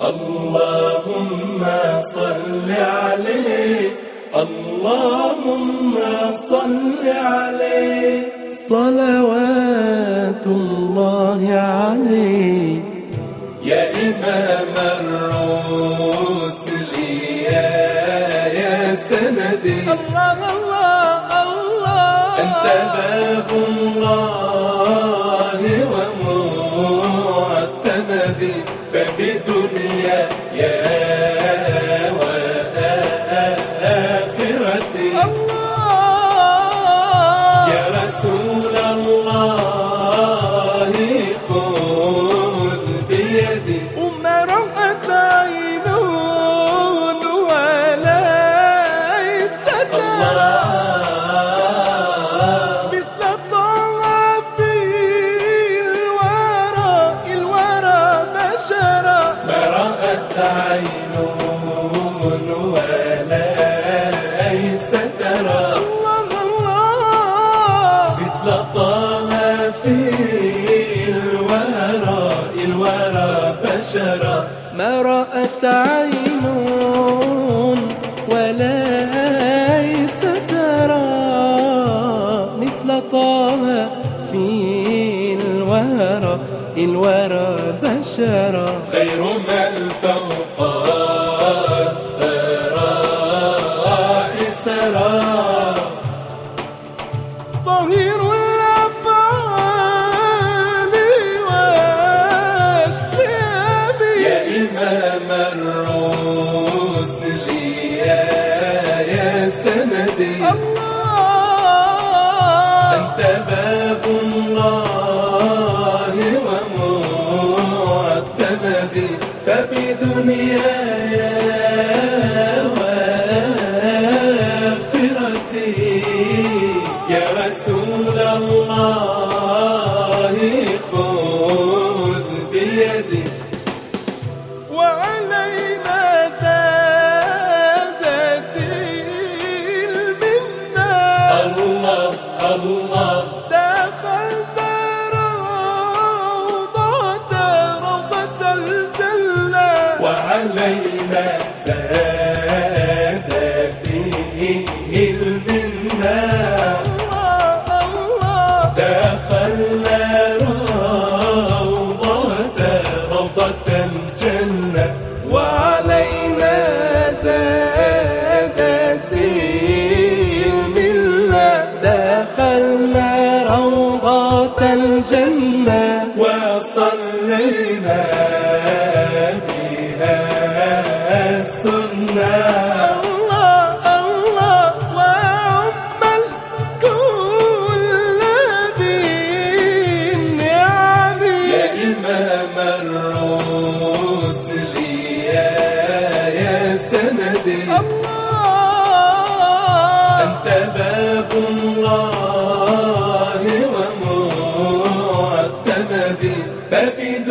اللهم صل عليه. اللهم صل عليه. صلوات الله عليه. يا إمام الرسل يا يا سندي. الله الله الله. أنت باب الله فبدنيا يا عين ولا أيس ترى طه في الورى الورى بشرا ما رأت عين ولا سترى مثل طه في الورى الورى بشرا خير من فوق الثراء. سرى طهير الأفعال والشام يا إمام الرسل يا يا سندي. الله. أنت باب فبدنياي وآخرتي يا رسول الله. الله الله دخلنا روضة روضة الجنة. وعلينا زادت الملة. دخلنا روضة الجنة. وصلينا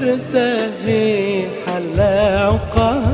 فرسه حلا عقاب